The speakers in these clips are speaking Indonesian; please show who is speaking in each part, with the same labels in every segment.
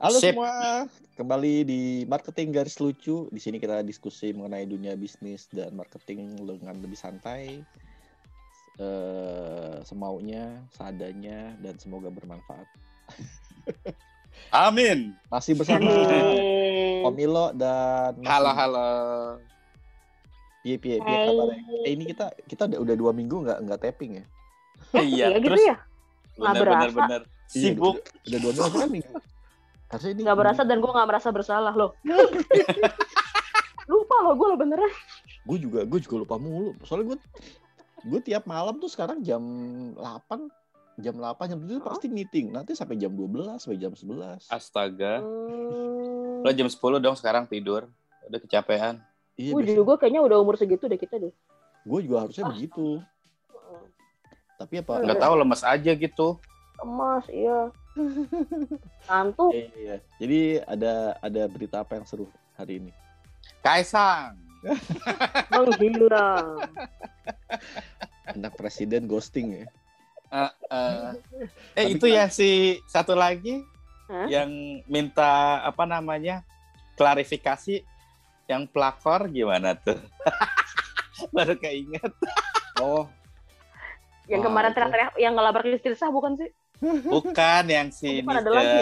Speaker 1: Halo
Speaker 2: Sip.
Speaker 1: semua, kembali di marketing garis lucu. Di sini kita diskusi mengenai dunia bisnis dan marketing dengan lebih santai, eh, semaunya, seadanya, dan semoga bermanfaat.
Speaker 2: Amin.
Speaker 1: Masih bersama
Speaker 3: Amin.
Speaker 1: Om Ilo dan Mas
Speaker 2: Halo halo.
Speaker 1: Piye piye piye
Speaker 3: Hai.
Speaker 1: kabarnya? Eh, ini kita kita udah, udah dua minggu nggak nggak tapping ya?
Speaker 2: Iya,
Speaker 3: Iya gitu
Speaker 2: terus
Speaker 3: ya? Nggak
Speaker 2: bener, bener, bener.
Speaker 1: Iya,
Speaker 2: Sibuk.
Speaker 1: Udah, udah dua minggu kan minggu. Harusnya ini
Speaker 3: Nggak berasa dan gue nggak merasa bersalah loh. Lupa loh gue lo beneran.
Speaker 1: Gue juga gue juga lupa mulu. Soalnya gue gue tiap malam tuh sekarang jam 8 jam 8 jam 7 pasti meeting. Nanti sampai jam 12 sampai jam 11.
Speaker 2: Astaga.
Speaker 3: Hmm.
Speaker 2: Lo jam 10 dong sekarang tidur. Udah kecapean.
Speaker 1: Iya,
Speaker 3: Gue juga kayaknya udah umur segitu deh kita deh.
Speaker 1: gue juga harusnya
Speaker 3: Ah.
Speaker 1: begitu. Tapi apa?
Speaker 2: Nggak tahu lemes aja gitu.
Speaker 3: Emas, iya. Ngantuk.
Speaker 1: Iya, iya. Jadi ada ada berita apa yang seru hari ini?
Speaker 2: Kaisang.
Speaker 3: Menghilang.
Speaker 1: Anak presiden ghosting ya.
Speaker 2: Eh, eh. eh
Speaker 1: Tapi
Speaker 2: itu
Speaker 1: kan-
Speaker 2: ya si satu lagi
Speaker 3: Hah?
Speaker 2: yang minta apa namanya klarifikasi yang pelakor gimana tuh? Baru keinget.
Speaker 1: Oh,
Speaker 3: Yang
Speaker 1: Wah,
Speaker 3: kemarin teriak-teriak yang ngelabrak istri sah bukan sih?
Speaker 2: Bukan yang si
Speaker 3: Bukan, ada lagi.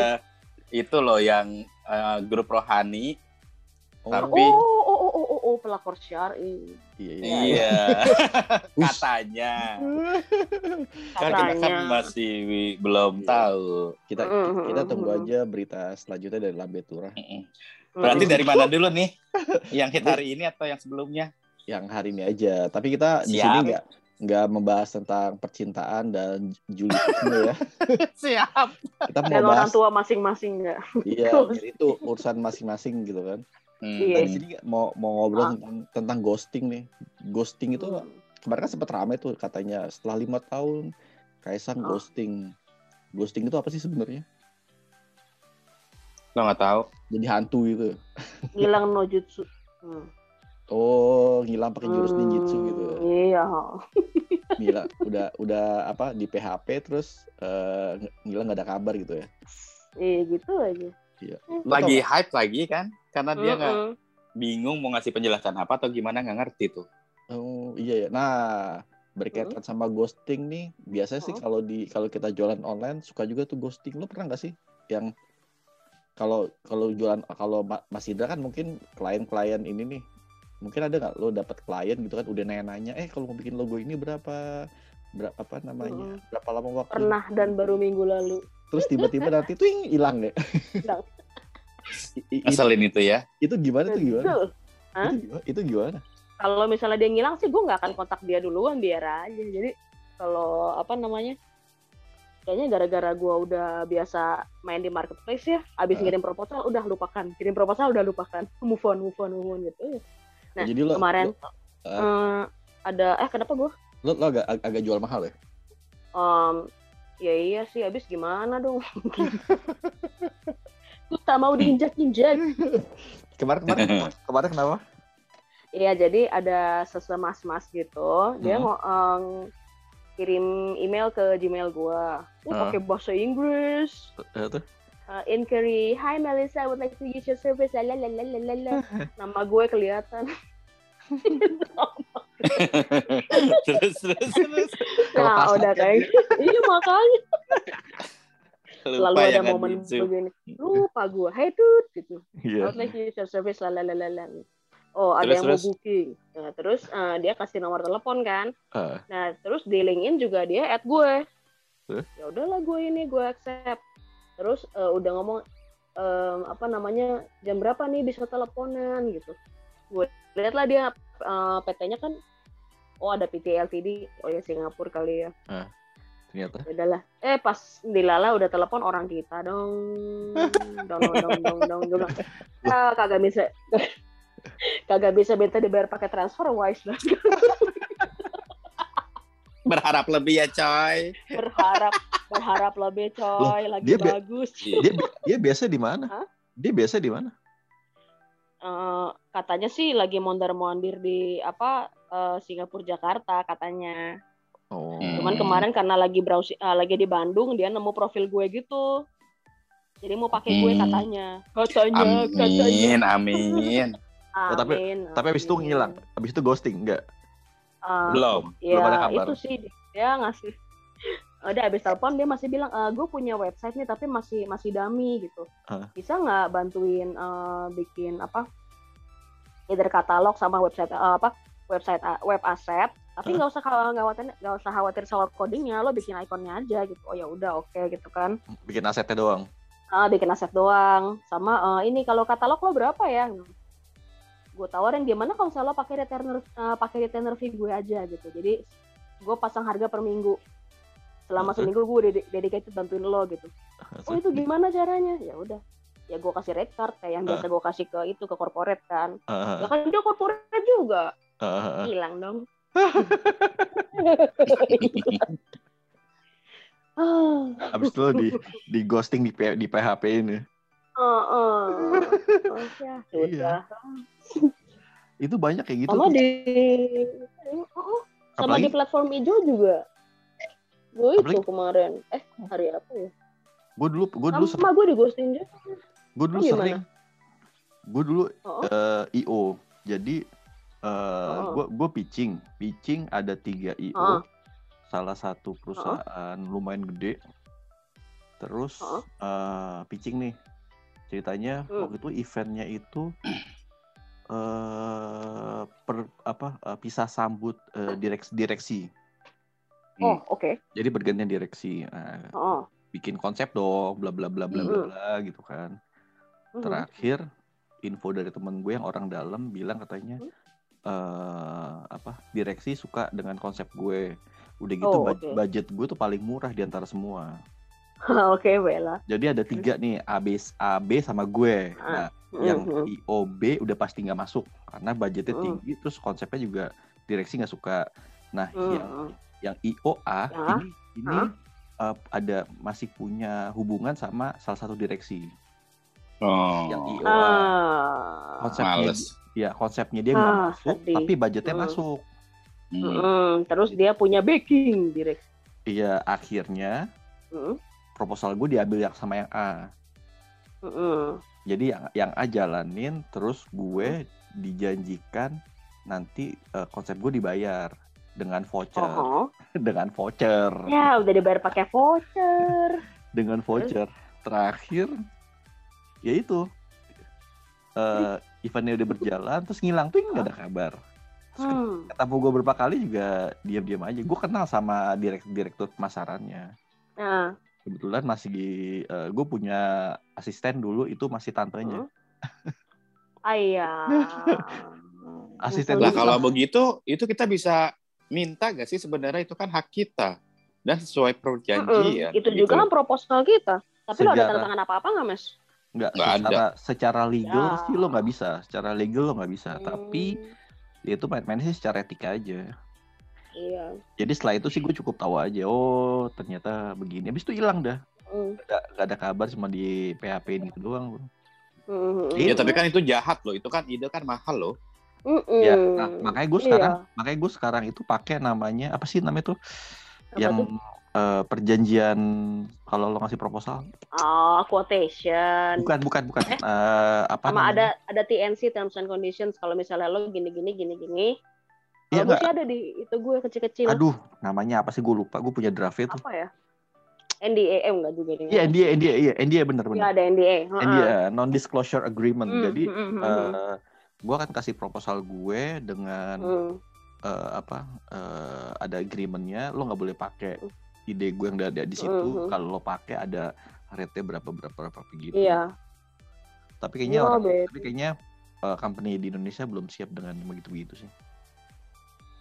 Speaker 2: itu loh yang eh, grup rohani.
Speaker 1: oh,
Speaker 2: Tapi-
Speaker 3: Oh, oh, oh, oh, oh, oh, pelakor syar'i.
Speaker 1: iya, iya.
Speaker 3: Iya.
Speaker 2: Katanya. Kan kita kan
Speaker 3: Katanya.
Speaker 2: masih belum
Speaker 1: Iya.
Speaker 2: tahu.
Speaker 1: Kita
Speaker 3: Mm,
Speaker 1: kita tunggu aja berita selanjutnya dari Turah.
Speaker 2: Mm-mm. Berarti dari mana dulu nih? Yang hit hari ini atau yang sebelumnya?
Speaker 1: yang hari ini aja. Tapi kita di sini nggak nggak membahas tentang percintaan dan julitisme ya.
Speaker 2: Siap.
Speaker 1: Kita mau
Speaker 3: dan orang
Speaker 1: bahas
Speaker 3: tua masing-masing nggak?
Speaker 1: iya biar itu urusan masing-masing gitu kan.
Speaker 2: Hmm.
Speaker 3: Iya.
Speaker 1: Di sini mau mau ngobrol
Speaker 3: Ah.
Speaker 1: tentang, tentang ghosting nih. Ghosting itu
Speaker 3: Hmm.
Speaker 1: kemarin kan sempat rame tuh katanya setelah lima tahun Kaisang
Speaker 3: Ah.
Speaker 1: ghosting. Ghosting itu apa sih sebenarnya?
Speaker 2: Lo nggak tahu.
Speaker 1: Jadi hantu gitu.
Speaker 3: Ngilang no jutsu. Hmm.
Speaker 1: Oh, ngilang pakai jurus
Speaker 3: Hmm,
Speaker 1: ninjutsu gitu.
Speaker 3: Iya.
Speaker 1: Gila, udah udah apa di PHP terus eh, ngilang nggak ada kabar gitu ya.
Speaker 3: Iya gitu aja.
Speaker 1: Lo
Speaker 2: Lagi
Speaker 1: tau
Speaker 2: hype lagi kan? Karena dia nggak
Speaker 3: Mm-mm.
Speaker 2: bingung mau ngasih penjelasan apa atau gimana nggak ngerti tuh.
Speaker 1: Oh, iya ya. Nah, berkaitan sama ghosting nih, biasanya sih
Speaker 3: Hmm.
Speaker 1: kalau di kalau kita jualan online suka juga tuh ghosting. Lo pernah nggak sih yang kalau kalau jualan kalau Ma- Mas Indra kan mungkin klien-klien ini nih mungkin ada nggak lo dapat klien gitu kan udah nanya-nanya eh kalau mau bikin logo ini berapa berapa apa namanya
Speaker 3: Mm.
Speaker 1: berapa lama waktu
Speaker 3: Pernah dan baru minggu lalu.
Speaker 1: terus tiba-tiba nanti tuh hilang ya
Speaker 3: Hilang.
Speaker 1: I- i-
Speaker 2: Ngeselin itu ya.
Speaker 1: itu gimana tuh gimana.
Speaker 3: Hah?
Speaker 1: itu gimana itu gimana
Speaker 3: Kalau misalnya dia ngilang sih gue nggak akan kontak dia duluan biar aja. Jadi kalau apa namanya? Kayaknya gara-gara gue udah biasa main di marketplace ya, abis
Speaker 1: Ah.
Speaker 3: ngirim proposal udah lupakan, kirim proposal udah lupakan, move on, move on, move on gitu. Nah,
Speaker 1: jadi lo
Speaker 3: Kemarin
Speaker 1: lo,
Speaker 3: eh, ada eh kenapa gue?
Speaker 1: lo, lo agak ag- agak jual mahal ya
Speaker 3: Em, ya iya sih, abis gimana dong? Gue tak mau diinjak-injak.
Speaker 1: kemarin kemarin kemarin kenapa
Speaker 3: Iya, jadi ada sesemas-mas gitu. Dia
Speaker 1: Hmm.
Speaker 3: mau em, kirim email ke Gmail gua. Uh,
Speaker 1: Ah.
Speaker 3: pakai bahasa Inggris.
Speaker 1: Eh, tuh
Speaker 3: Uh, inquiry, Hi Melissa, I would like to use your service. Lalalala. Nama gue kelihatan.
Speaker 2: terus terus terus.
Speaker 3: Nah, udah
Speaker 1: kan
Speaker 3: kayak iya makanya. Lalu
Speaker 2: Lupa
Speaker 3: ada
Speaker 2: ya kan,
Speaker 3: momen begini. Lupa gue. Hey dude, gitu. I
Speaker 1: iya
Speaker 3: would like to use your service. Lalalala. Oh, ada
Speaker 2: Terus,
Speaker 3: yang
Speaker 2: terus?
Speaker 3: mau booking. Nah, terus uh, dia kasih nomor telepon kan.
Speaker 1: Ah.
Speaker 3: Nah, terus di LinkedIn juga dia add gue.
Speaker 1: Terus?
Speaker 3: Ya udahlah gue ini gue accept. Terus uh, udah ngomong em, apa namanya jam berapa nih bisa teleponan gitu. Gue lihatlah dia uh, PT-nya kan oh ada PT LTD oh ya Singapura kali ya.
Speaker 1: ternyata
Speaker 3: Ya udahlah. Eh pas dilala udah telepon orang kita dong. dong dong dong dong dong. dong. Ah, kagak bisa kagak bisa minta dibayar pakai transfer wise lah.
Speaker 2: Berharap lebih ya coy.
Speaker 3: berharap berharap lebih coy lagi
Speaker 1: dia bi-
Speaker 3: bagus
Speaker 1: dia dia biasa di mana
Speaker 3: Hah?
Speaker 1: dia biasa di mana
Speaker 3: Eh, katanya sih lagi mondar mondir di apa eh, Singapura Jakarta katanya
Speaker 1: oh
Speaker 2: Hmm.
Speaker 3: cuman kemarin karena lagi browsing eh, lagi di Bandung dia nemu profil gue gitu Jadi mau pakai gue
Speaker 2: Hmm.
Speaker 3: katanya. Katanya, katanya.
Speaker 2: Amin, amin.
Speaker 1: Oh, tapi-
Speaker 3: Amin,
Speaker 1: Tapi habis itu
Speaker 3: amin.
Speaker 1: ngilang. Habis itu ghosting enggak?
Speaker 3: Ah,
Speaker 2: Belum.
Speaker 3: ya
Speaker 1: belum ada kabar.
Speaker 3: itu sih dia ngasih udah habis telepon dia masih bilang e, gue punya website nih tapi masih masih dummy gitu.
Speaker 1: Hah?
Speaker 3: bisa nggak bantuin eh, bikin apa either katalog sama website eh, apa website eh, web asset. Tapi nggak usah khawatir nggak khawatir nggak usah khawatir soal codingnya lo bikin ikonnya aja gitu. Oh ya udah oke gitu kan.
Speaker 1: Bikin asetnya doang.
Speaker 3: Ah, bikin aset doang. Sama eh, ini kalau katalog lo berapa ya? Gue tawarin gimana kalau misalnya lo pakai retainer eh, pakai retainer fee gue aja gitu. Jadi gue pasang harga per minggu selama seminggu gue dedi- dedicated bantuin lo gitu. Oh itu gimana caranya? Ya udah ya gue kasih rate card kayak yang biasa gue kasih ke itu ke corporate kan.
Speaker 1: Heeh,
Speaker 3: ya kan dia corporate juga. Hilang dong. Ah
Speaker 1: Habis itu lo di di ghosting di di PHP ini.
Speaker 3: oh, oh. Oh, ya, sudah
Speaker 1: Itu banyak kayak gitu.
Speaker 3: sama di oh, sama
Speaker 1: Apalagi
Speaker 3: di platform hijau juga gue itu
Speaker 1: Apalagi-
Speaker 3: kemarin eh hari apa ya
Speaker 1: gue dulu gue dulu
Speaker 3: sama gue di ghosting juga
Speaker 1: gue dulu
Speaker 3: Oh, gimana?
Speaker 1: sering gue dulu
Speaker 3: oh,
Speaker 1: eh, io jadi eh
Speaker 3: Oh.
Speaker 1: gue gue pitching pitching ada tiga io
Speaker 3: Oh.
Speaker 1: salah satu perusahaan lumayan gede terus
Speaker 3: Oh.
Speaker 1: eh, pitching nih ceritanya
Speaker 3: Hmm.
Speaker 1: waktu itu eventnya itu eh per apa eh, pisah sambut eh, direksi direksi
Speaker 3: oh oke
Speaker 1: jadi bergantian direksi Nah,
Speaker 3: oh
Speaker 1: bikin konsep dong bla bla bla bla bla bla gitu kan
Speaker 3: Mhm.
Speaker 1: terakhir info dari temen gue yang orang dalam bilang katanya
Speaker 3: Hmm.
Speaker 1: eh apa direksi suka dengan konsep gue udah gitu
Speaker 3: Oh, oke.
Speaker 1: budget gue tuh paling murah di antara semua
Speaker 3: oke Bella
Speaker 1: jadi ada tiga nih A B A B sama gue nah yang
Speaker 3: Mhm.
Speaker 1: IOB udah pasti nggak masuk karena budgetnya
Speaker 3: Hmm.
Speaker 1: tinggi terus konsepnya juga direksi nggak suka nah yang
Speaker 3: Mhm.
Speaker 1: Yang IOA
Speaker 3: Ya.
Speaker 1: ini ini eh, ada masih punya hubungan sama salah satu direksi
Speaker 2: Oh.
Speaker 1: yang IOA
Speaker 3: ah
Speaker 1: konsepnya
Speaker 2: Males.
Speaker 1: ya konsepnya dia nggak
Speaker 3: Ah,
Speaker 1: masuk
Speaker 3: sedih.
Speaker 1: tapi budgetnya
Speaker 3: Hmm.
Speaker 1: masuk
Speaker 2: Hmm.
Speaker 3: Mhm. terus dia punya backing direct
Speaker 1: iya akhirnya
Speaker 3: Mhm.
Speaker 1: proposal gue diambil yang sama yang A
Speaker 3: Mhm.
Speaker 1: jadi yang yang A jalanin terus gue dijanjikan nanti eh, konsep gue dibayar dengan voucher.
Speaker 3: Oh,
Speaker 1: dengan voucher.
Speaker 3: Ya udah dibayar pakai voucher.
Speaker 1: Dengan voucher. Terakhir ya itu. Eh eventnya udah berjalan terus ngilang tuh nggak ada kabar. Terus
Speaker 3: hmm.
Speaker 1: ketemu gue berapa kali juga diam-diam aja. Gue kenal sama direk direktur pemasarannya.
Speaker 3: Nah
Speaker 1: kebetulan masih eh, gue punya asisten dulu itu masih tantenya.
Speaker 3: Ayah.
Speaker 1: Asisten
Speaker 2: Lah kalau begitu, itu kita bisa minta gak sih sebenarnya itu kan hak kita dan sesuai perjanjian.
Speaker 3: itu
Speaker 2: gitu.
Speaker 3: juga kan proposal kita tapi lo ada
Speaker 1: Sejarah.
Speaker 3: tanda tangan apa apa nggak mas
Speaker 1: nggak
Speaker 2: Nggak
Speaker 1: secara secara legal
Speaker 3: Ya.
Speaker 1: sih lo nggak bisa secara legal lo nggak bisa tapi
Speaker 3: Hmm,
Speaker 1: ya itu main-main sih secara etika aja
Speaker 3: iya
Speaker 1: jadi setelah itu sih gue cukup tahu aja oh ternyata begini habis itu hilang dah
Speaker 3: Hmm.
Speaker 1: nggak nggak ada kabar cuma di PHP gitu doang
Speaker 3: Hmm.
Speaker 2: Ya tapi kan itu jahat loh, itu kan ide kan mahal loh.
Speaker 3: Mm-mm.
Speaker 1: ya nah, makanya gue
Speaker 3: Iya.
Speaker 1: sekarang makanya gue sekarang itu pakai namanya apa sih namanya tuh?
Speaker 3: Apa
Speaker 1: yang
Speaker 3: tuh?
Speaker 1: eh, perjanjian kalau lo ngasih proposal?
Speaker 3: Oh quotation.
Speaker 1: Bukan bukan bukan. Eh, apa
Speaker 3: sama
Speaker 1: namanya?
Speaker 3: ada ada TNC terms and conditions. Kalau misalnya lo gini gini gini gini.
Speaker 1: Iya
Speaker 3: gue sih ada di itu gue kecil kecil
Speaker 1: aduh namanya apa sih? Gue lupa. Gue punya draftnya tuh
Speaker 3: apa ya? NDA eh, enggak juga
Speaker 1: iya NDA NDA iya. NDA bener
Speaker 3: Iya,
Speaker 1: bener
Speaker 3: ada NDA heeh.
Speaker 1: NDA non disclosure agreement.
Speaker 3: Hmm,
Speaker 1: jadi
Speaker 3: hmm, hmm,
Speaker 1: eh gue akan kasih proposal gue dengan
Speaker 3: hmm.
Speaker 1: eh, apa eh, ada agreementnya. Lo nggak boleh pakai
Speaker 3: Hmm.
Speaker 1: ide gue yang ada di situ.
Speaker 3: Mhm.
Speaker 1: kalau lo pakai ada rate berapa berapa berapa begitu
Speaker 3: iya.
Speaker 1: Tapi kayaknya
Speaker 3: Iya,
Speaker 1: orang tapi kayaknya eh, company di Indonesia belum siap dengan begitu begitu sih.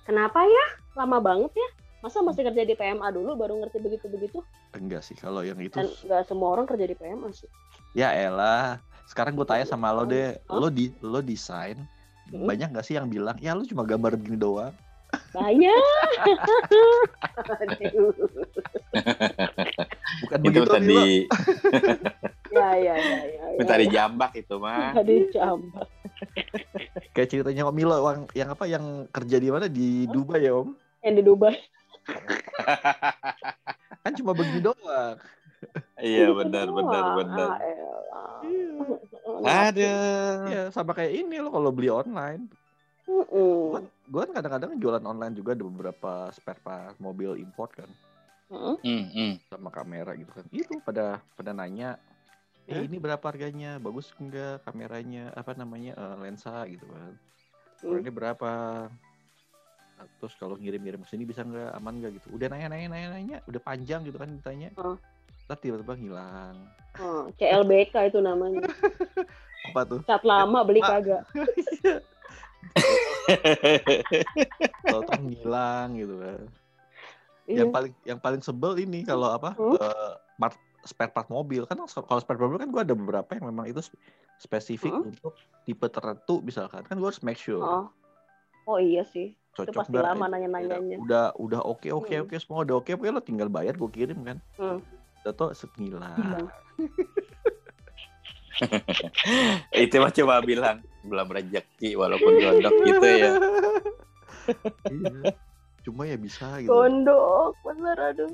Speaker 3: Kenapa ya? Lama banget ya? Masa masih kerja di PMA dulu baru ngerti begitu begitu
Speaker 1: enggak sih kalau yang itu
Speaker 3: dan nggak semua orang kerja di PMA sih.
Speaker 1: Ya elah sekarang gue tanya sama lo deh
Speaker 3: Hah?
Speaker 1: lo di lo desain
Speaker 3: Hmm.
Speaker 1: banyak gak sih yang bilang ya lo cuma gambar begini doang.
Speaker 3: Banyak.
Speaker 1: Bukan
Speaker 2: Itu
Speaker 1: begitu
Speaker 2: tadi
Speaker 3: ya ya ya ya, ya.
Speaker 2: minta dijambak itu mah.
Speaker 3: tadi jambak
Speaker 1: kayak ceritanya Om Milo yang, yang apa yang kerja di mana? Di Dubai ya Om?
Speaker 3: Yang di Dubai.
Speaker 1: Kan cuma begini doang
Speaker 2: Iya benar benar benar.
Speaker 3: elah.
Speaker 2: Aduh.
Speaker 1: Iya, sama kayak ini lo kalau beli online.
Speaker 3: Mm-mm.
Speaker 1: Gue kan kadang-kadang jualan online juga ada beberapa spare part mobil import kan
Speaker 2: hmm.
Speaker 1: sama kamera gitu kan. Itu pada pada nanya, eh ini berapa harganya? Bagus enggak kameranya? Apa namanya eh, lensa gitu kan? Kalau ini berapa? Terus kalau ngirim-ngirim ke sini bisa nggak aman nggak gitu? Udah nanya nanya nanya nanya, udah panjang gitu kan ditanya.
Speaker 3: Oh.
Speaker 1: Ntar tiba-tiba hilang.
Speaker 3: Oh, CLBK itu namanya.
Speaker 1: Apa tuh?
Speaker 3: Cat lama beli
Speaker 1: Ah.
Speaker 3: kagak.
Speaker 1: Tahu-tahu ngilang gitu kan.
Speaker 3: Iya.
Speaker 1: yang paling yang paling sebel ini kalau apa
Speaker 3: Hmm?
Speaker 1: part- spare part mobil kan kalau spare part mobil kan gue ada beberapa yang memang itu spe- spesifik
Speaker 3: Hmm?
Speaker 1: untuk tipe tertentu misalkan kan gue harus make sure
Speaker 3: Oh. Oh iya sih.
Speaker 1: cocok
Speaker 3: pasti
Speaker 1: nggak,
Speaker 3: lama nanya-nanyanya.
Speaker 1: udah udah oke oke
Speaker 3: Hmm.
Speaker 1: oke semua udah oke oke lo tinggal bayar gue kirim kan
Speaker 3: Hmm.
Speaker 1: Tuh sengilang
Speaker 3: Hilang.
Speaker 2: Itu mah cuma bilang belum rezeki walaupun gondok gitu ya.
Speaker 1: Iya. cuma ya bisa gitu
Speaker 3: Gondok, bener aduh.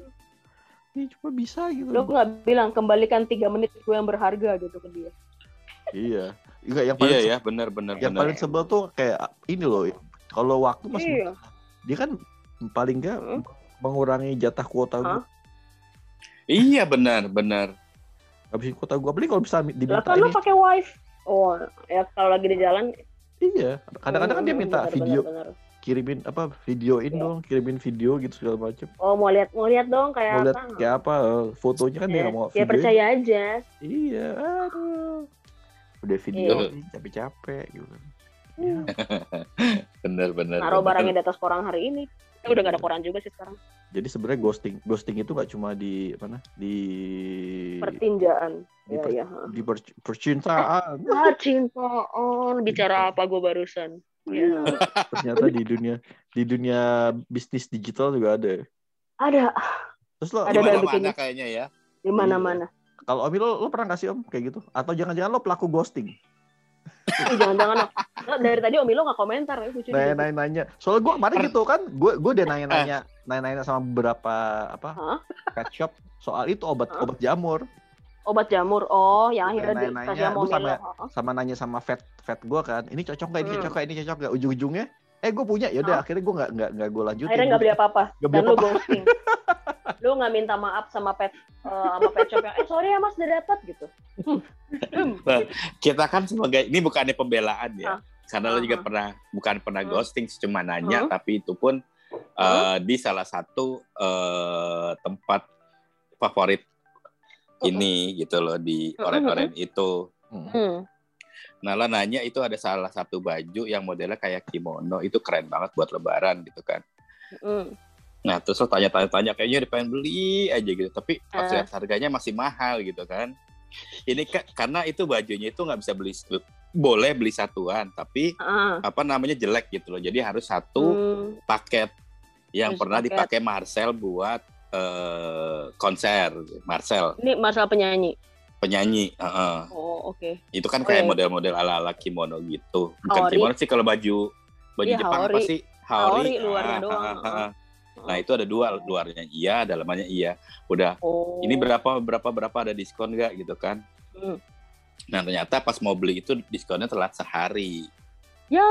Speaker 1: Iya, cuma bisa gitu
Speaker 3: Lo nggak bilang kembalikan tiga menit gue yang berharga gitu ke dia.
Speaker 1: iya Enggak, yang paling
Speaker 2: Iya ya, benar benar
Speaker 1: yang
Speaker 2: benar.
Speaker 1: paling sebel tuh kayak ini loh kalau waktu masih
Speaker 3: Iya.
Speaker 1: dia kan paling nggak
Speaker 3: Hmm.
Speaker 1: mengurangi jatah kuota gue
Speaker 3: Hah?
Speaker 2: Iya benar benar.
Speaker 1: habisin kuota gue beli kalau bisa
Speaker 3: Lah
Speaker 1: diminta
Speaker 3: kan lo
Speaker 1: ini
Speaker 3: pakai wifi. Oh, ya kalau lagi di jalan.
Speaker 1: iya kadang-kadang kan dia
Speaker 3: Hmm,
Speaker 1: minta
Speaker 3: bener,
Speaker 1: video
Speaker 3: bener, bener.
Speaker 1: kirimin apa videoin
Speaker 3: Iya.
Speaker 1: dong kirimin video gitu segala macem
Speaker 3: Oh mau lihat mau lihat dong kayak
Speaker 1: mau lihat
Speaker 3: apa?
Speaker 1: kayak apa eh, fotonya kan dia
Speaker 3: Eh,
Speaker 1: nggak mau
Speaker 3: ya percaya aja.
Speaker 1: iya aduh udah video
Speaker 2: Iya.
Speaker 1: capek-capek gitu.
Speaker 2: Benar benar.
Speaker 3: Naruh
Speaker 2: benar.
Speaker 3: barangnya di atas koran hari ini. Eh, udah gak ada koran juga sih sekarang.
Speaker 1: jadi sebenarnya ghosting ghosting itu nggak cuma di mana di
Speaker 3: Pertinjaan.
Speaker 1: di,
Speaker 3: Ya
Speaker 1: per-
Speaker 3: ya.
Speaker 1: di per- percintaan
Speaker 3: Ah cintaan. Bicara apa gue barusan? Ya.
Speaker 1: ternyata di dunia di dunia bisnis digital juga ada
Speaker 3: Ada
Speaker 1: terus lo
Speaker 3: Ada
Speaker 2: mana-mana
Speaker 3: bikin-
Speaker 2: kayaknya ya.
Speaker 3: di mana-mana.
Speaker 1: kalau Omi lo, lo pernah kasih om kayak gitu atau jangan-jangan lo pelaku ghosting
Speaker 3: jangan-jangan lo. Lo dari tadi Omi lo gak komentar ya lucu
Speaker 1: nanya
Speaker 3: juga.
Speaker 1: nanya nanya soalnya gue kemarin gitu kan gue gue udah nanya nanya nanya nanya sama beberapa apa pet shop soal itu obat
Speaker 3: Hah?
Speaker 1: obat jamur
Speaker 3: Obat jamur. Oh, yang akhirnya
Speaker 1: Nanya-nanya,
Speaker 3: dikasih sama
Speaker 1: sama-.
Speaker 3: Oh,
Speaker 1: sama nanya sama vet vet gue kan ini cocok nggak ini
Speaker 3: Hmm.
Speaker 1: cocok nggak ini cocok nggak ujung-ujungnya eh gue punya ya udah
Speaker 3: Hah?
Speaker 1: akhirnya gue nggak nggak nggak gue lanjutin
Speaker 3: Akhirnya gak beli apa-apa.
Speaker 1: Nggak beli
Speaker 3: Dan lu
Speaker 1: apa-apa.
Speaker 3: ghosting. lu gak minta maaf sama pet eh, sama pet shop yang eh sorry ya mas udah dapat gitu. Hmm. Hmm.
Speaker 2: Kita kan sebagai ini bukannya pembelaan ya.
Speaker 3: Ah.
Speaker 2: Karena lo juga
Speaker 3: Ah.
Speaker 2: pernah bukan pernah
Speaker 3: Hmm.
Speaker 2: ghosting cuma nanya
Speaker 3: Hmm.
Speaker 2: tapi itu pun eh, di salah satu eh, tempat favorit ini gitu loh di oren-oren itu.
Speaker 1: Hmm.
Speaker 3: Hmm.
Speaker 2: Nah, lo nanya itu ada salah satu baju yang modelnya kayak kimono, itu keren banget buat lebaran gitu kan.
Speaker 3: Hmm.
Speaker 2: Nah, terus lo tanya-tanya-tanya, kayaknya dia pengen beli aja gitu. Tapi pas
Speaker 3: Ah.
Speaker 2: lihat harganya masih mahal gitu kan. Ini kan karena itu bajunya itu nggak bisa beli, boleh beli satuan, tapi
Speaker 3: Ah.
Speaker 2: apa namanya jelek gitu loh. Jadi harus satu
Speaker 3: Hmm.
Speaker 2: paket yang
Speaker 3: Harus
Speaker 2: pernah
Speaker 3: paket.
Speaker 2: dipakai Marcel buat eh, konser. Marcel,
Speaker 3: Ini masalah penyanyi.
Speaker 2: penyanyi. heeh.
Speaker 3: Oh, oke.
Speaker 2: Itu kan kayak model-model ala-ala kimono gitu. Bukan
Speaker 3: Haori.
Speaker 2: kimono sih kalau baju baju
Speaker 3: Iya,
Speaker 2: Jepang apa
Speaker 3: haori.
Speaker 2: sih?
Speaker 3: Haori, luarnya
Speaker 2: Ah,
Speaker 3: doang.
Speaker 2: ah, ah, ah. Nah, itu ada dua, luarnya iya, dalamannya iya. Udah
Speaker 3: Oh.
Speaker 2: ini berapa berapa berapa ada diskon nggak gitu kan?
Speaker 3: Hmm.
Speaker 2: Nah, ternyata pas mau beli itu diskonnya telat sehari.
Speaker 3: Ya.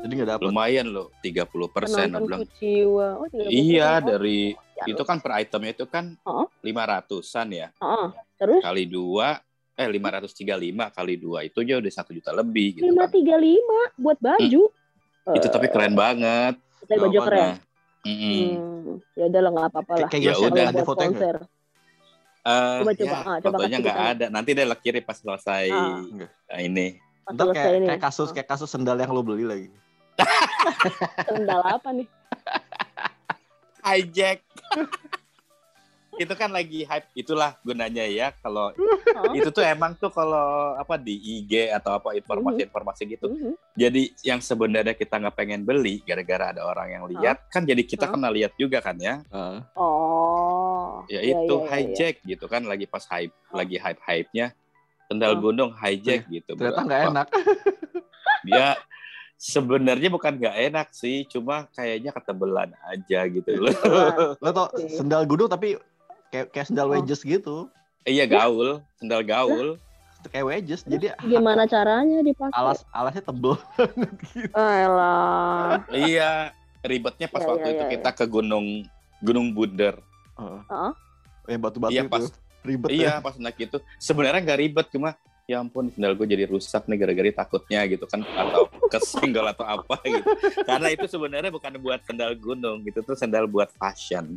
Speaker 1: jadi nggak dapet
Speaker 2: Lumayan loh, 30% persen
Speaker 3: Penonton. Oh, 30%.
Speaker 2: Iya,
Speaker 3: Oh,
Speaker 2: dari
Speaker 3: ya,
Speaker 2: itu kan per itemnya itu kan
Speaker 3: Oh.
Speaker 2: lima ratusan ya.
Speaker 3: Heeh. Terus
Speaker 2: Kali dua eh 535 kali dua itu aja udah satu juta lebih gitu
Speaker 3: lima
Speaker 2: kan.
Speaker 3: tiga lima buat baju.
Speaker 2: Itu tapi keren banget.
Speaker 3: Tapi baju keren.
Speaker 2: Mm-mm.
Speaker 3: Hmm. Ya udah lah nggak apa-apa lah.
Speaker 1: kayak
Speaker 2: Ya udah,
Speaker 1: ada, nggak?
Speaker 3: konser.
Speaker 2: Eh,
Speaker 3: Coba, coba.
Speaker 2: ya,
Speaker 3: Ah, coba
Speaker 2: fotonya nggak ada. Nanti deh lo kirim pas selesai
Speaker 3: Ah.
Speaker 2: Eh, ini.
Speaker 3: Pas
Speaker 1: Ntar
Speaker 3: selesai
Speaker 1: kayak,
Speaker 3: ini.
Speaker 1: kayak kasus kayak kasus sendal yang lo beli lagi
Speaker 3: Sendal apa nih?
Speaker 2: Hijack. itu kan lagi hype. Itulah gunanya ya kalau itu tuh emang tuh kalau apa di IG atau apa informasi-informasi gitu.
Speaker 3: Mhm.
Speaker 2: jadi yang sebenarnya kita nggak pengen beli gara-gara ada orang yang lihat kan jadi kita kena lihat juga kan ya.
Speaker 3: Oh.
Speaker 2: ya
Speaker 3: Iya,
Speaker 2: itu
Speaker 3: iya, iya,
Speaker 2: hijack gitu kan lagi pas hype lagi hype hype nya sendal
Speaker 3: Hah?
Speaker 2: gunung hijack gitu
Speaker 1: ternyata nggak enak.
Speaker 2: Dia sebenarnya bukan nggak enak sih cuma kayaknya ketebelan aja gitu loh.
Speaker 1: Lo tau sendal gunung tapi kayak kayak sendal
Speaker 3: Oh.
Speaker 1: wedges gitu
Speaker 2: Iya gaul, sendal gaul.
Speaker 1: Kayak wedges. Jadi
Speaker 3: Gimana caranya dipakai?
Speaker 1: alas alasnya tebel gitu.
Speaker 2: Iya, ribetnya pas
Speaker 3: Iya,
Speaker 2: waktu
Speaker 3: iya,
Speaker 2: itu
Speaker 3: iya,
Speaker 2: kita ke Gunung Gunung Buder.
Speaker 1: Heeh.
Speaker 3: Heeh.
Speaker 1: Yang batu-batu
Speaker 2: Iya,
Speaker 1: itu.
Speaker 2: pas-
Speaker 1: Ribet ya.
Speaker 2: Iya, pas naik itu sebenarnya nggak ribet cuma ya ampun sendal gue jadi rusak nih gara-gara takutnya gitu kan atau kesenggol atau apa gitu. Karena itu sebenarnya bukan buat sendal gunung gitu tuh sendal buat fashion.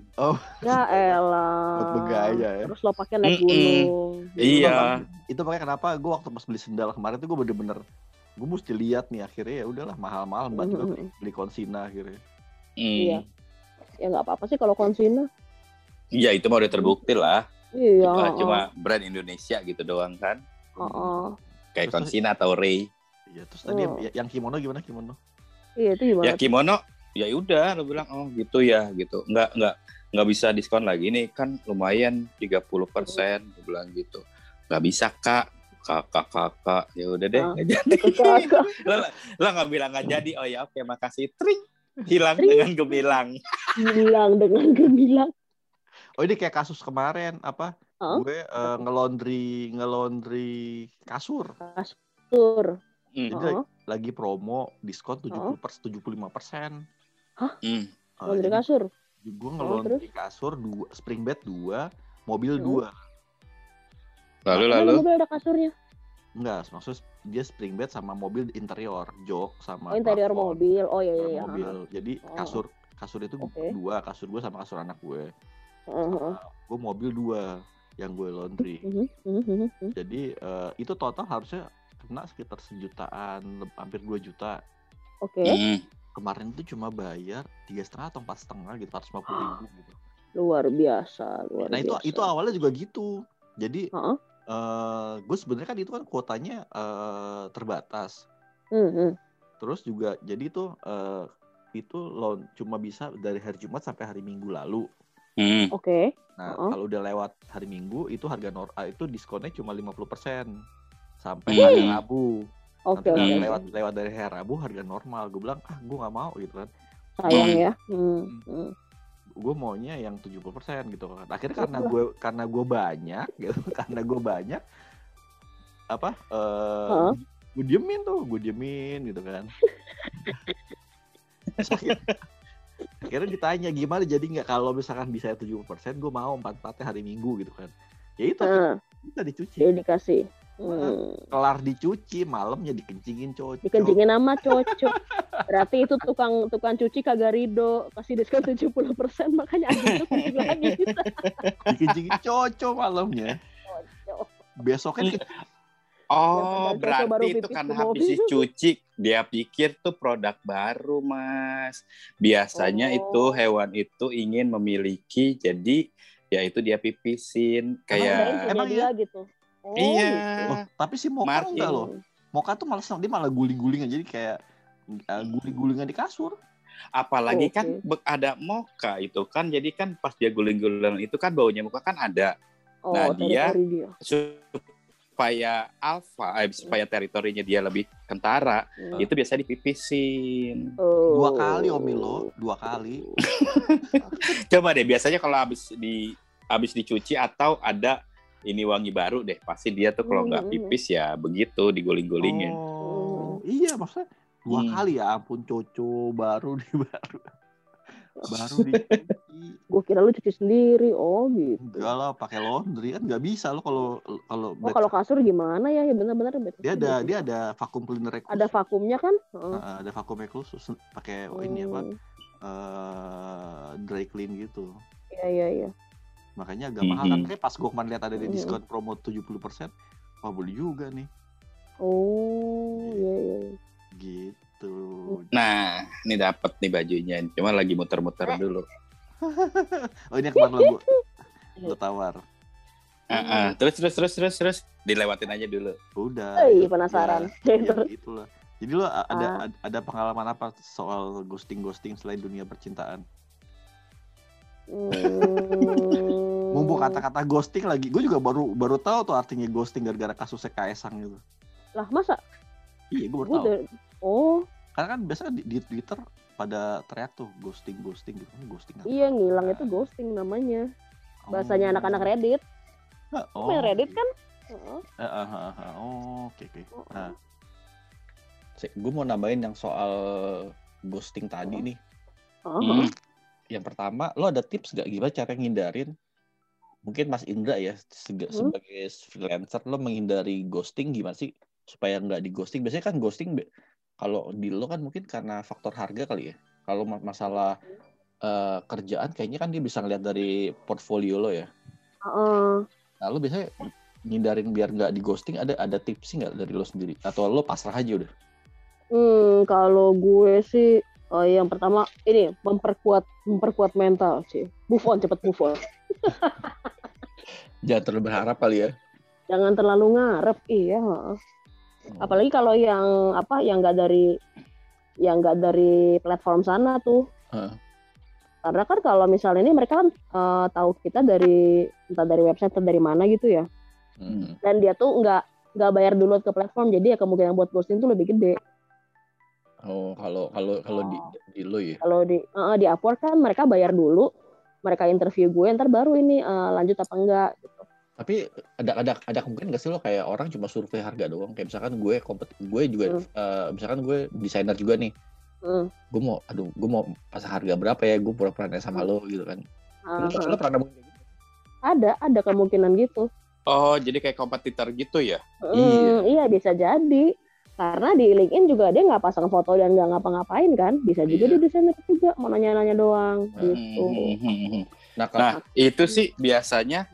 Speaker 3: Ya elah.
Speaker 1: Buat bergaya ya.
Speaker 3: Terus lo pakai naik
Speaker 2: Mm-mm.
Speaker 3: gunung.
Speaker 2: Iya.
Speaker 1: Itu makanya kenapa gue waktu pas beli sendal kemarin tuh gue bener-bener gue mesti lihat nih akhirnya ya udahlah mahal-mahal mbak juga
Speaker 3: Mhm.
Speaker 1: beli konsina akhirnya.
Speaker 2: Hmm.
Speaker 3: Iya. Ya nggak apa-apa sih kalau konsina.
Speaker 2: Iya, itu mah udah terbukti lah.
Speaker 3: Iya.
Speaker 2: Cuma,
Speaker 3: heeh.
Speaker 2: cuma brand Indonesia gitu doang kan.
Speaker 3: Heeh.
Speaker 2: Kayak
Speaker 1: Terus-
Speaker 2: Consina atau Ray.
Speaker 1: Iya terus tadi
Speaker 3: Oh.
Speaker 1: yang- yang kimono gimana kimono?
Speaker 3: Iya itu gimana?
Speaker 2: Ya kimono ya udah lo bilang oh gitu ya gitu. Nggak nggak nggak bisa diskon lagi nih kan lumayan 30% gue bilang gitu. Nggak bisa Kak. Kakak kakak ya udah deh
Speaker 3: Ah.
Speaker 2: nggak jadi. Lo lo nggak bilang nggak jadi oh ya oke makasih tring hilang
Speaker 3: Tring.
Speaker 2: dengan gemilang
Speaker 3: Bilang dengan gemilang.
Speaker 1: Oh ini kayak kasus kemarin apa?
Speaker 3: Hah?
Speaker 1: Gue eh, ngelondri ngelondri kasur.
Speaker 3: Tur.
Speaker 2: Hmm.
Speaker 1: Jadi
Speaker 3: Heeh.
Speaker 1: lagi promo diskon 70 per 75 persen.
Speaker 2: Hmm.
Speaker 3: Laundry kasur.
Speaker 1: Gue
Speaker 3: Oh,
Speaker 1: ngelondri kasur dua, spring bed dua, mobil
Speaker 3: Hmm.
Speaker 1: dua.
Speaker 2: lalu lalu
Speaker 3: mobil ada kasurnya?
Speaker 1: Enggak, maksudnya dia spring bed sama mobil interior, jok sama
Speaker 3: Oh interior
Speaker 1: plafon.
Speaker 3: mobil. Oh iya iya. Iya.
Speaker 1: mobil. Jadi
Speaker 3: Oh.
Speaker 1: kasur kasur itu
Speaker 3: Oke.
Speaker 1: dua, kasur gue sama kasur anak gue.
Speaker 3: Heeh, heeh.
Speaker 1: Gue mobil dua yang gue laundry.
Speaker 3: Mhm, mhm, mhm, mhm.
Speaker 1: Jadi eh, itu total harusnya kena sekitar sejutaan, hampir 2 juta.
Speaker 3: Oke.
Speaker 2: Hmm.
Speaker 1: Kemarin itu cuma bayar tiga setengah atau empat setengah gitu, 450 ribu gitu.
Speaker 3: Luar biasa. Luar
Speaker 1: Nah itu
Speaker 3: biasa.
Speaker 1: itu awalnya juga gitu. Jadi
Speaker 3: Heeh.
Speaker 1: eh gue sebenarnya kan itu kan kuotanya eh, terbatas.
Speaker 3: Hmm, hmm.
Speaker 1: Terus juga jadi itu eh, itu loan cuma bisa dari hari Jumat sampai hari Minggu lalu.
Speaker 2: Hmm.
Speaker 3: Oke.
Speaker 1: Nah,
Speaker 3: Oh.
Speaker 1: kalau udah lewat hari Minggu itu harga nor ah, itu diskonnya cuma 50% sampai
Speaker 2: Hmm.
Speaker 1: hari Rabu.
Speaker 3: Oke
Speaker 1: kalau
Speaker 2: Hmm.
Speaker 1: lewat lewat dari hari Rabu harga normal. Gue bilang, "Ah, gue nggak mau." gitu kan.
Speaker 3: Sayang
Speaker 2: Hmm.
Speaker 3: ya. Hmm, hmm.
Speaker 1: Gue maunya yang 70% gitu kan. Akhirnya karena gue karena gue banyak gitu, karena gue banyak apa eh
Speaker 3: Hah?
Speaker 1: gue diemin tuh, gue diemin gitu kan. Akhirnya, ditanya gimana jadi nggak kalau misalkan bisa 70% gue mau empat empatnya hari Minggu gitu kan. Ya itu
Speaker 3: Nah,
Speaker 1: bisa dicuci.
Speaker 3: jadi dikasih. Hmm.
Speaker 1: kelar dicuci malamnya dikencingin cocok
Speaker 3: Dikencingin nama cocok. Berarti itu tukang tukang cuci kagak rido. Kasih diskon 70% makanya ada itu kencing lagi.
Speaker 1: dikencingin cocok malamnya
Speaker 3: Cocok.
Speaker 1: besoknya di-
Speaker 2: Oh,
Speaker 3: cocok baru
Speaker 2: berarti itu kan habis dicuci, dia pikir tuh produk baru, Mas. Biasanya
Speaker 3: Oh.
Speaker 2: itu hewan itu ingin memiliki, jadi ya itu dia pipisin kayak
Speaker 3: punya
Speaker 1: Emang
Speaker 3: dia gitu. Oh,
Speaker 2: Iya.
Speaker 1: Loh, tapi si Moka
Speaker 2: Martin.
Speaker 1: enggak loh Moka tuh malah dia malah guling-gulingan jadi kayak uh, guling-gulingan di kasur
Speaker 2: apalagi
Speaker 3: Oke.
Speaker 2: kan ada moka itu kan, jadi kan pas dia guling-guling itu kan baunya muka kan ada
Speaker 3: Oh,
Speaker 2: Nah, dia-
Speaker 3: dia.
Speaker 2: supaya alfa, eh, supaya teritorinya dia lebih kentara,
Speaker 3: Hmm.
Speaker 2: itu biasa dipipisin.
Speaker 3: Oh.
Speaker 1: dua kali Om Milo dua kali
Speaker 2: Coba deh, biasanya kalau habis di habis dicuci atau ada ini wangi baru deh, pasti dia tuh kalau nggak
Speaker 3: Hmm.
Speaker 2: pipis ya begitu digulung-gulingin.
Speaker 1: oh iya maksudnya dua
Speaker 2: Hmm.
Speaker 1: kali ya ampun coco baru di baru baru dicuci
Speaker 3: Gue kira lu cuci sendiri. Oh gitu.
Speaker 1: enggak lah pakai laundry kan nggak bisa lo kalau kalau
Speaker 3: Oh kalau kasur gimana ya? Ya benar-benar. benar.
Speaker 1: dia ada dia ada vakum cleaner
Speaker 3: ada vakumnya kan? Heeh.
Speaker 1: ada vakumnya khusus pakai oh, ini apa
Speaker 3: Hmm.
Speaker 1: eh dry clean gitu
Speaker 3: Iya iya iya.
Speaker 1: Makanya agak mahal kan
Speaker 2: Mhm.
Speaker 1: kayak pas gue kemarin lihat ada di diskon promo 70% wah beli juga nih
Speaker 3: Oh iya iya. iya.
Speaker 1: gitu
Speaker 2: Nah, ini dapat nih bajunya, cuma lagi muter-muter
Speaker 3: Eh.
Speaker 2: dulu.
Speaker 1: oh ini kemarin lo lo tawar
Speaker 2: Ah, ah. Terus terus terus terus terus dilewatin aja dulu.
Speaker 1: udah itu-
Speaker 3: penasaran.
Speaker 1: ya, ya itulah jadi lo ada
Speaker 3: Ah.
Speaker 1: ad- ada pengalaman apa soal ghosting ghosting selain dunia percintaan
Speaker 3: Hmm.
Speaker 1: Kata-kata ghosting lagi gue juga baru baru tahu tuh artinya ghosting gara-gara kasusnya Kaesang gitu
Speaker 3: Lah masa?
Speaker 1: iya gue baru
Speaker 3: Gua
Speaker 1: tahu
Speaker 3: udah- Oh
Speaker 1: karena kan biasanya di, di Twitter pada teriak tuh ghosting ghosting gitu ghosting apa?
Speaker 3: iya ngilang itu ghosting namanya. Bahasanya
Speaker 1: Oh.
Speaker 3: anak-anak Reddit.
Speaker 4: Oh,
Speaker 3: Main Reddit kan? Heeh.
Speaker 4: Oh, oke oke. Nah,
Speaker 1: gue mau nambahin yang soal ghosting tadi nih.
Speaker 3: Heeh.
Speaker 2: Hmm.
Speaker 1: Yang pertama, lo ada tips gak gimana cara ngindarin? Mungkin Mas Indra ya
Speaker 3: Hmm.
Speaker 1: sebagai freelancer lo menghindari ghosting gimana sih supaya nggak di ghosting? Biasanya kan ghosting kalau di lo kan mungkin karena faktor harga kali ya. Kalau ma- masalah eh, kerjaan kayaknya kan dia bisa ngeliat dari portfolio lo ya.
Speaker 3: Heeh.
Speaker 1: Nah, lo biasanya ngindarin biar nggak di ghosting ada ada tips nggak dari lo sendiri atau lo pasrah aja udah?
Speaker 3: Hmm, kalau gue sih oh, yang pertama ini memperkuat memperkuat mental sih. Move on cepet move on.
Speaker 1: Jangan terlalu berharap kali ya.
Speaker 3: Jangan terlalu ngarep iya. heeh. Apalagi kalau yang apa yang enggak dari yang enggak dari platform sana tuh.
Speaker 1: Heeh.
Speaker 3: Karena kan kalau misalnya ini mereka kan eh, tahu kita dari entah dari website atau dari mana gitu ya.
Speaker 1: Hmm.
Speaker 3: Dan dia tuh nggak nggak bayar dulu ke platform jadi ya kemungkinan buat ghosting tuh lebih gede.
Speaker 1: Oh, kalau kalau kalau di, di lo ya.
Speaker 3: Kalau di eh, di Upwork kan mereka bayar dulu, mereka interview gue, ntar baru ini eh, lanjut apa enggak gitu.
Speaker 1: Tapi ada ada ada kemungkinan gak sih lo kayak orang cuma survei harga doang? Kayak misalkan gue kompet gue juga
Speaker 3: Hmm.
Speaker 1: eh, misalkan gue desainer juga nih.
Speaker 3: Hmm.
Speaker 1: Gue mau aduh, gue mau pasang harga berapa ya? Gue pura-pura nanya sama lo gitu kan. Lo,
Speaker 3: Ah,
Speaker 1: lo pernah nemuin kayak gitu?
Speaker 3: ada ada kemungkinan gitu.
Speaker 2: Oh, jadi kayak kompetitor gitu ya?
Speaker 3: Hmm, iya bisa jadi. Karena di LinkedIn juga dia nggak pasang foto dan nggak ngapa-ngapain kan. Bisa juga
Speaker 1: Iya.
Speaker 3: dia desainer juga mau nanya-nanya doang
Speaker 1: Hmm,
Speaker 3: gitu.
Speaker 2: Hmm.
Speaker 1: Nah, kalau
Speaker 2: Nah, itu sih biasanya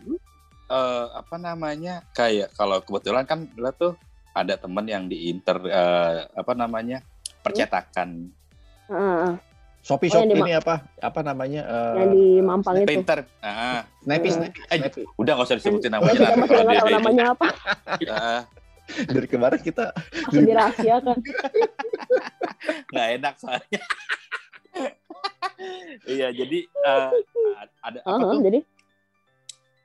Speaker 2: eh, apa namanya? Kayak kalau kebetulan kan lo tuh ada temen yang di inter eh, apa namanya? percetakan
Speaker 3: Ah, ah.
Speaker 1: Shopee
Speaker 3: Oh, di
Speaker 1: ini apa? Apa namanya? eh,
Speaker 3: yang di Mampang itu.
Speaker 2: printer. Ah,
Speaker 1: Snappy,
Speaker 3: Hmm.
Speaker 1: Snappy,
Speaker 2: Eh, udah nggak usah disebutin namanya. lah, kalau dia-
Speaker 3: namanya apa,
Speaker 2: Ah,
Speaker 1: Dari kemarin kita
Speaker 3: masih dirahasiakan.
Speaker 2: nggak enak soalnya. Iya, jadi eh, ada apa
Speaker 3: Ah,
Speaker 2: tuh?
Speaker 3: jadi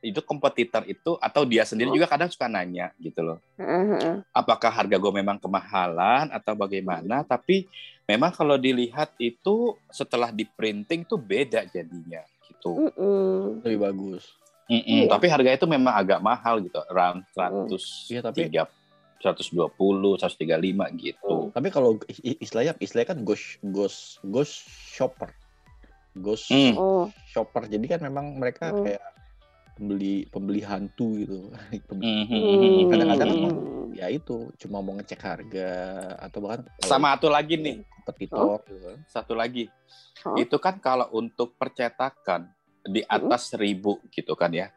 Speaker 2: Itu kompetitor itu atau dia sendiri
Speaker 3: Oh.
Speaker 2: juga kadang suka nanya gitu loh.
Speaker 3: ah.
Speaker 2: apakah harga gue memang kemahalan atau bagaimana tapi memang kalau dilihat itu setelah di printing tuh beda jadinya gitu
Speaker 3: Mm-mm.
Speaker 1: lebih bagus.
Speaker 2: Mm-mm,
Speaker 3: Iya.
Speaker 2: tapi harga itu memang agak mahal gitu around 100
Speaker 1: Iya, tapi-
Speaker 2: 120 135 gitu
Speaker 1: Tapi kalau istilahnya istilahnya kan ghost ghost ghost shopper. Ghost
Speaker 2: Hmm.
Speaker 3: Oh,
Speaker 1: shopper. Jadi kan memang mereka
Speaker 3: Hmm.
Speaker 1: kayak pembeli pembeli hantu gitu. Pembeli-
Speaker 2: Mhm.
Speaker 1: Kadang-kadang
Speaker 3: hmm.
Speaker 1: emang ya itu cuma mau ngecek harga atau bahkan
Speaker 2: sama satu lagi nih
Speaker 1: kompetitor gitu kan.
Speaker 2: satu lagi
Speaker 3: Oh.
Speaker 2: itu kan kalau untuk percetakan di atas seribu gitu kan ya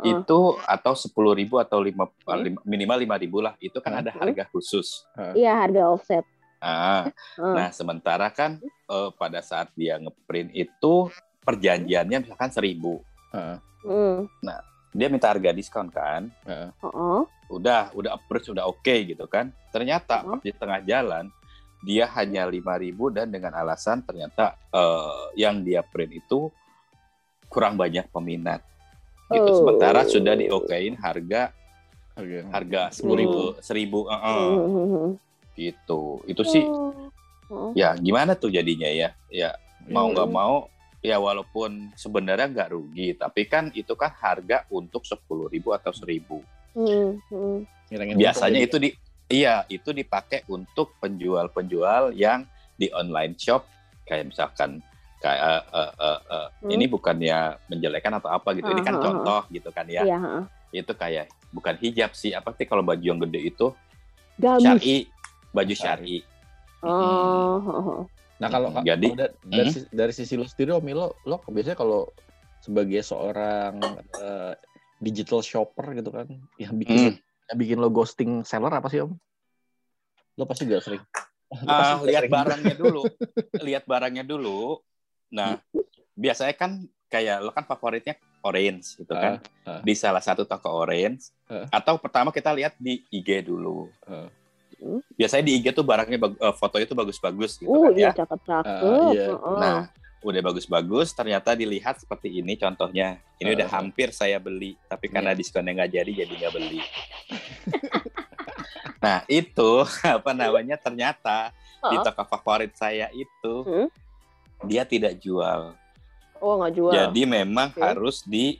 Speaker 2: Itu atau sepuluh ribu atau lima, lima- minimal lima ribu lah. Itu kan ada
Speaker 3: Hmm.
Speaker 2: harga khusus.
Speaker 3: Iya harga offset.
Speaker 2: ah.
Speaker 3: Ah.
Speaker 2: nah sementara kan eh, pada saat dia ngeprint itu perjanjiannya misalkan seribu.
Speaker 1: Heeh,
Speaker 3: Hmm.
Speaker 2: dia minta harga diskon kan?
Speaker 1: Heeh.
Speaker 3: Oh,
Speaker 2: udah udah approach udah oke gitu kan? Ternyata pas di tengah jalan dia hanya lima ribu dan dengan alasan ternyata eh, yang dia print itu kurang banyak peminat gitu
Speaker 3: Oh.
Speaker 2: sementara sudah diokein harga
Speaker 1: Harga.
Speaker 2: harga sepuluh ribu seribu eh, eh,
Speaker 3: Hmm.
Speaker 2: gitu itu sih
Speaker 3: Oh. Oh.
Speaker 2: ya gimana tuh jadinya ya ya mau nggak
Speaker 3: Hmm.
Speaker 2: mau ya walaupun sebenarnya nggak rugi tapi kan itu kan harga untuk sepuluh ribu atau seribu
Speaker 3: Hmm. Hmm.
Speaker 2: Biasanya itu di iya itu dipakai untuk penjual-penjual yang di online shop kayak misalkan kayak eh, eh, eh, eh,
Speaker 3: Hmm.
Speaker 2: ini bukannya menjelekan atau apa gitu ini kan
Speaker 3: ah.
Speaker 2: contoh gitu kan ya
Speaker 3: Iya. heeh.
Speaker 2: itu kayak bukan hijab sih apa sih kalau baju yang gede itu
Speaker 3: Gamis.
Speaker 2: syari baju syari
Speaker 3: Oh. oh.
Speaker 1: Nah kalau
Speaker 2: Hmm, jadi-
Speaker 1: kalau da- dari,
Speaker 2: Hmm.
Speaker 1: sisi, dari sisi lo sendiri Om lo, lo biasanya kalau sebagai seorang eh, digital shopper gitu kan, yang bikin
Speaker 2: Hmm.
Speaker 1: yang bikin lo ghosting seller apa sih Om? Lo pasti gak sering. Lo pasti
Speaker 2: Ah,
Speaker 1: nggak
Speaker 2: lihat barangnya dulu. lihat barangnya dulu. Nah, biasanya kan kayak lo kan favoritnya orange gitu kan.
Speaker 1: Ah, ah.
Speaker 2: Di salah satu toko orange.
Speaker 1: Ah.
Speaker 2: Atau pertama kita lihat di IG dulu.
Speaker 1: Ah.
Speaker 2: Biasanya di IG tuh barangnya eh, fotonya tuh bagus-bagus gitu
Speaker 3: Uh,
Speaker 2: kan
Speaker 3: iya
Speaker 2: ya.
Speaker 3: cakep-cakep.
Speaker 1: Ah, iya.
Speaker 2: Nah, udah bagus-bagus ternyata dilihat seperti ini contohnya. Ini
Speaker 1: Ah,
Speaker 2: udah
Speaker 1: ah.
Speaker 2: hampir saya beli, tapi karena diskonnya nggak jadi jadi nggak beli. nah, itu apa namanya ternyata di
Speaker 3: Heeh.
Speaker 2: toko favorit saya itu
Speaker 3: Hmm.
Speaker 2: Dia tidak jual.
Speaker 3: Oh nggak jual.
Speaker 2: Jadi memang
Speaker 3: Oke.
Speaker 2: harus di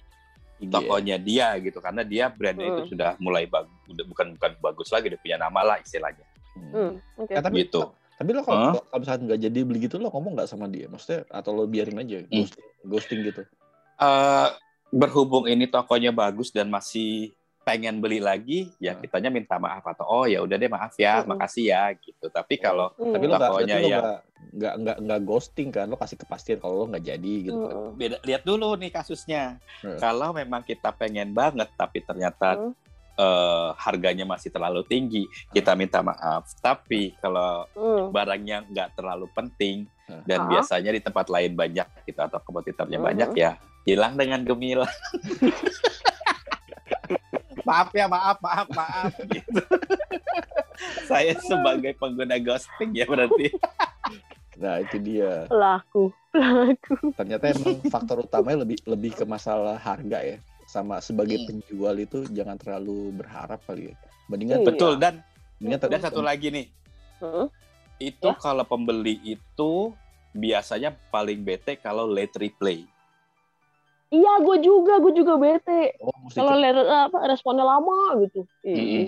Speaker 2: tokonya dia gitu karena dia brandnya itu
Speaker 3: Hmm.
Speaker 2: sudah mulai bagus udah bukan bukan bagus lagi udah punya nama lah istilahnya
Speaker 1: Hmm.
Speaker 3: Hmm, oke.
Speaker 1: Eh, tapi
Speaker 2: Gitu.
Speaker 1: tapi lo kalau
Speaker 2: Hah?
Speaker 1: kalau misalnya nggak jadi beli gitu lo ngomong nggak sama dia maksudnya atau lo biarin aja
Speaker 2: Hmm.
Speaker 1: ghosting ghosting gitu
Speaker 2: Eh, berhubung ini tokonya bagus dan masih pengen beli lagi ya kitanya minta maaf atau oh ya udah deh maaf ya makasih ya gitu tapi kalau
Speaker 1: tapi lo nggak
Speaker 2: ya.
Speaker 1: nggak nggak nggak ghosting kan lo kasih kepastian kalau lo nggak jadi gitu kan
Speaker 2: beda lihat dulu nih kasusnya
Speaker 1: Hmm.
Speaker 2: kalau memang kita pengen banget tapi ternyata
Speaker 3: Hmm.
Speaker 2: eh, harganya masih terlalu tinggi kita minta maaf tapi kalau
Speaker 3: Hmm.
Speaker 2: barangnya nggak terlalu penting dan
Speaker 3: Ah.
Speaker 2: biasanya di tempat lain banyak gitu atau kompetitornya
Speaker 3: Mhm.
Speaker 2: banyak ya hilang dengan gemilang maaf ya maaf maaf maaf gitu saya sebagai pengguna ghosting ya berarti
Speaker 1: nah itu dia
Speaker 3: Pelaku, pelaku.
Speaker 1: ternyata emang faktor utamanya lebih lebih ke masalah harga ya sama sebagai
Speaker 2: Hmm.
Speaker 1: penjual itu jangan terlalu berharap kali ya mendingan
Speaker 3: Iya.
Speaker 2: betul dan
Speaker 1: mendingan
Speaker 2: dan satu lagi nih
Speaker 3: Hmm.
Speaker 2: itu
Speaker 3: Ya.
Speaker 2: kalau pembeli itu biasanya paling bete kalau late replay
Speaker 3: Iya, gue juga, gue juga bete.
Speaker 1: oh
Speaker 3: Kalau lihat apa responnya lama gitu. Ih,
Speaker 2: Mm-mm.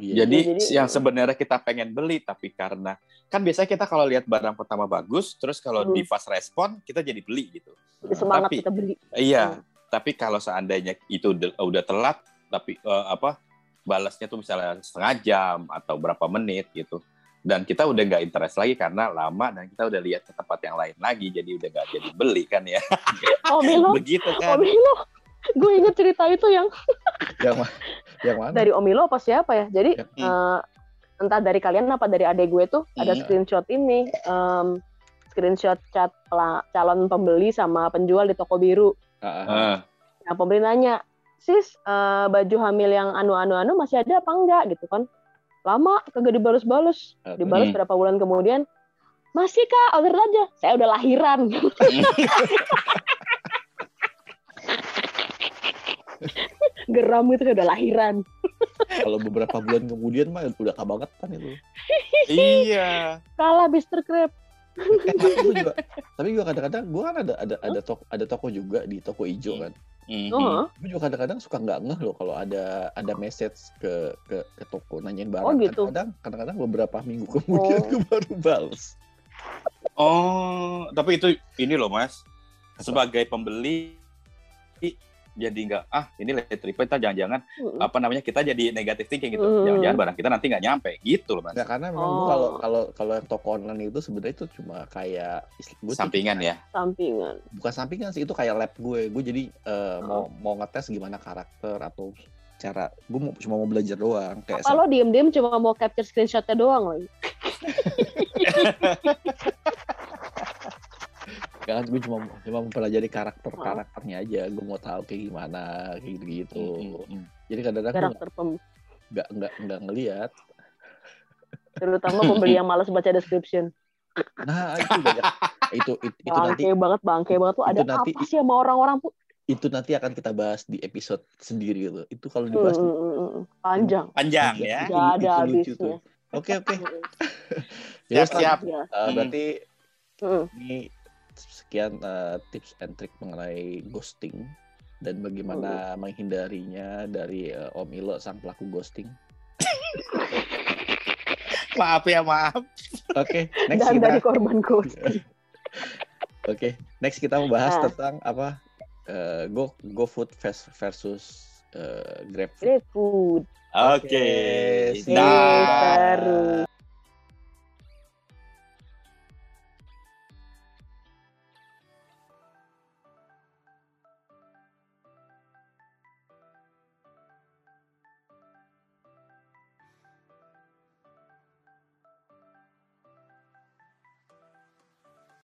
Speaker 1: Iya,
Speaker 2: Jadi,
Speaker 3: jadi-
Speaker 2: yang sebenarnya kita pengen beli tapi karena kan biasanya kita kalau lihat barang pertama bagus, terus kalau
Speaker 3: Hmm.
Speaker 2: di fast respon kita jadi beli gitu.
Speaker 3: jadi semangat
Speaker 2: Tapi-
Speaker 3: kita beli.
Speaker 2: Iya, tapi kalau seandainya itu udah, telat tapi eh, apa balasnya tuh misalnya setengah jam atau berapa menit gitu. Dan kita udah nggak interest lagi karena lama dan kita udah lihat ke tempat yang lain lagi jadi udah nggak jadi beli kan ya.
Speaker 3: Oh Milo,
Speaker 2: Begitu
Speaker 3: oh
Speaker 2: kan.
Speaker 3: Milo. Gue inget cerita itu yang
Speaker 1: yang ma- yang mana
Speaker 3: dari Omilo apa siapa ya? Jadi
Speaker 1: Ya.
Speaker 3: eh, entah dari kalian apa dari adek gue tuh ada
Speaker 2: Hmm.
Speaker 3: screenshot ini, em, screenshot chat calon pembeli sama penjual di toko biru.
Speaker 1: Ah, ah, ah.
Speaker 2: Ah,
Speaker 3: Yang pembeli nanya, sis eh, baju hamil yang anu-anu-anu masih ada apa enggak gitu kan? Lama kagak dibalas-balas. Dibalas
Speaker 2: Hmm.
Speaker 3: berapa bulan kemudian, masih kak order aja. Saya udah lahiran. Geram gitu kayak udah lahiran.
Speaker 1: kalau beberapa bulan kemudian mah udah kebangetan itu
Speaker 2: iya.
Speaker 3: Kalah Mister Crab.
Speaker 1: Eh, tapi gue juga tapi juga kadang-kadang gue kan ada ada ada toko ada toko juga di toko hijau kan
Speaker 2: Mhm.
Speaker 3: Oh,
Speaker 1: gue juga kadang-kadang suka nggak ngeh loh kalau ada ada message ke ke, ke toko nanyain barang
Speaker 3: Oh, gitu.
Speaker 1: kadang-kadang kadang-kadang beberapa minggu kemudian
Speaker 3: Oh.
Speaker 1: gue baru balas
Speaker 2: Oh, tapi itu ini loh Mas. Sebagai pembeli jadi nggak ah ini late reply kita jangan-jangan
Speaker 3: mm.
Speaker 2: apa namanya kita jadi negatif thinking gitu.
Speaker 3: Hmm.
Speaker 2: Jangan-jangan barang kita nanti nggak nyampe gitu loh Mas.
Speaker 1: Nggak, karena memang
Speaker 3: Oh.
Speaker 1: kalau kalau kalau yang toko online itu sebenarnya itu cuma kayak tuh
Speaker 2: Sampingan ya.
Speaker 3: sampingan.
Speaker 1: bukan sampingan sih itu kayak lab gue gue jadi mau
Speaker 3: Oh.
Speaker 1: mau ngetes gimana karakter atau cara gue mau, cuma mau belajar doang kayak
Speaker 3: Apa lo diem-diem cuma mau capture screenshotnya doang lagi?
Speaker 1: kan gue cuma cuma mempelajari karakter karakternya aja gue mau tahu kayak gimana kayak gitu gitu
Speaker 2: Mhm.
Speaker 1: jadi kadang-kadang gue
Speaker 3: Karakter pem
Speaker 1: nggak nggak nggak ngelihat
Speaker 3: terutama pembeli yang malas baca description.
Speaker 1: nah itu banyak itu itu, itu nanti
Speaker 3: Bangke banget, bangke banget tuh ada
Speaker 1: nanti-
Speaker 3: apa sih sama orang-orang tuh?
Speaker 1: itu nanti akan kita bahas di episode sendiri itu itu kalau
Speaker 3: Hmm,
Speaker 1: dibahas
Speaker 3: hmm, hmm, hmm. Panjang.
Speaker 2: Panjang ya.
Speaker 3: Nggak ada habisnya.
Speaker 1: tuh. oke oke
Speaker 3: Hmm,
Speaker 1: ya
Speaker 2: Siap-siap.
Speaker 3: ya.
Speaker 1: Eh, berarti
Speaker 3: Hmm.
Speaker 1: ini sekian eh, tips and trick mengenai ghosting dan bagaimana menghindarinya dari eh, Om Ilo sang pelaku ghosting.
Speaker 2: Maaf ya maaf.
Speaker 1: Oke, next
Speaker 3: Dan
Speaker 1: kita
Speaker 3: dari korban ghosting.
Speaker 1: Oke, next kita membahas
Speaker 3: Ah.
Speaker 1: tentang apa? eh, go GoFood vers- versus GrabFood.
Speaker 3: Great food.
Speaker 1: Oke.
Speaker 2: Dah.
Speaker 3: Seru.